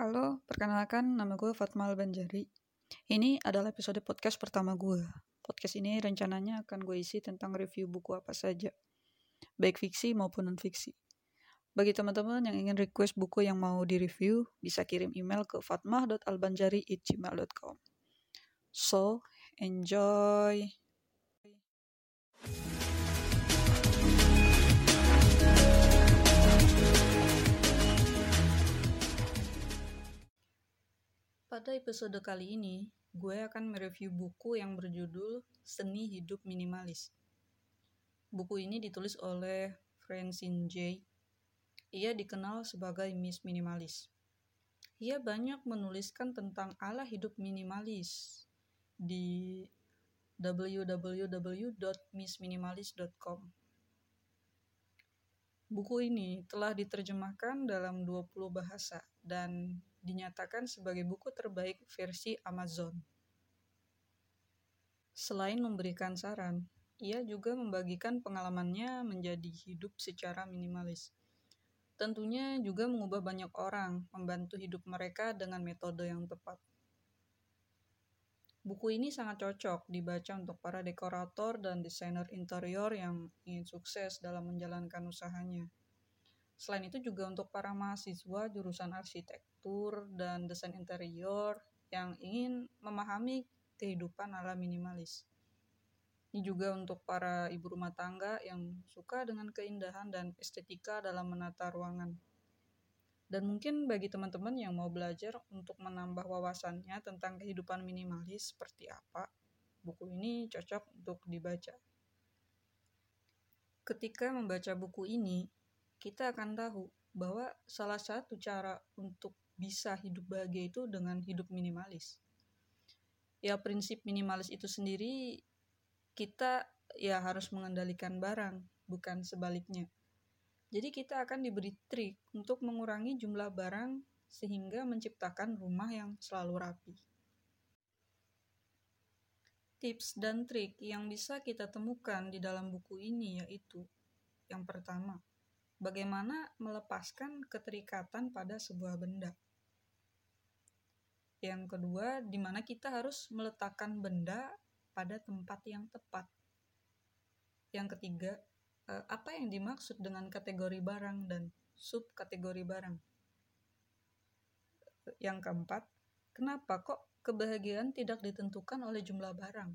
Perkenalkan, nama gue Fatma Albanjari. Ini adalah episode podcast pertama gue. Podcast ini rencananya akan gue isi tentang review buku apa saja, baik fiksi maupun non-fiksi. Bagi teman-teman yang ingin request buku yang mau direview, bisa kirim email ke fatmah.albanjari@gmail.com. So, enjoy! Pada episode kali ini, gue akan mereview buku yang berjudul Seni Hidup Minimalis. Buku ini ditulis oleh Francine J. Ia dikenal sebagai Miss Minimalis. Ia banyak menuliskan tentang ala hidup minimalis di www.missminimalis.com. Buku ini telah diterjemahkan dalam 20 bahasa dan dinyatakan sebagai buku terbaik versi Amazon. Selain memberikan saran, ia juga membagikan pengalamannya menjadi hidup secara minimalis. Tentunya juga mengubah banyak orang, membantu hidup mereka dengan metode yang tepat. Buku ini sangat cocok dibaca untuk para dekorator dan desainer interior yang ingin sukses dalam menjalankan usahanya. Selain itu juga untuk para mahasiswa jurusan arsitektur dan desain interior yang ingin memahami kehidupan ala minimalis. Ini juga untuk para ibu rumah tangga yang suka dengan keindahan dan estetika dalam menata ruangan. Dan mungkin bagi teman-teman yang mau belajar untuk menambah wawasannya tentang kehidupan minimalis seperti apa, buku ini cocok untuk dibaca. Ketika membaca buku ini, kita akan tahu bahwa salah satu cara untuk bisa hidup bahagia itu dengan hidup minimalis. Ya prinsip minimalis itu sendiri kita ya harus mengendalikan barang, bukan sebaliknya. Jadi kita akan diberi trik untuk mengurangi jumlah barang sehingga menciptakan rumah yang selalu rapi. Tips dan trik yang bisa kita temukan di dalam buku ini yaitu yang pertama, bagaimana melepaskan keterikatan pada sebuah benda. Yang kedua, di mana kita harus meletakkan benda pada tempat yang tepat. Yang ketiga, eh, apa yang dimaksud dengan kategori barang dan subkategori barang. Yang keempat, kenapa kok kebahagiaan tidak ditentukan oleh jumlah barang?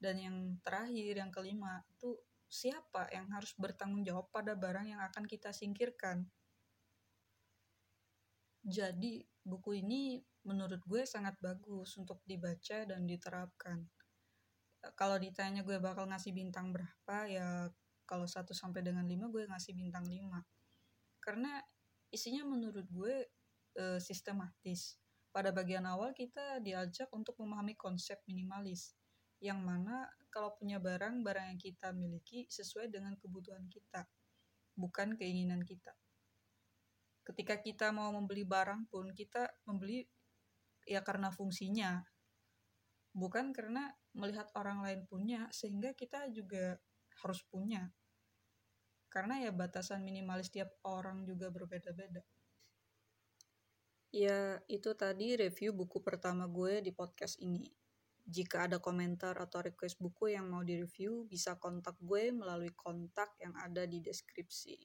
Dan yang terakhir, yang kelima, itu siapa yang harus bertanggung jawab pada barang yang akan kita singkirkan. Jadi, buku ini menurut gue sangat bagus untuk dibaca dan diterapkan. Kalau ditanya gue bakal ngasih bintang berapa, ya kalau 1 sampai dengan 5 gue ngasih bintang 5. Karena isinya menurut gue e, sistematis. Pada bagian awal kita diajak untuk memahami konsep minimalis yang mana kalau punya barang, barang yang kita miliki sesuai dengan kebutuhan kita, bukan keinginan kita. Ketika kita mau membeli barang pun, kita membeli ya karena fungsinya, bukan karena melihat orang lain punya, sehingga kita juga harus punya. Karena ya batasan minimalis tiap orang juga berbeda-beda. Ya, itu tadi review buku pertama gue di podcast ini. Jika ada komentar atau request buku yang mau direview, bisa kontak gue melalui kontak yang ada di deskripsi.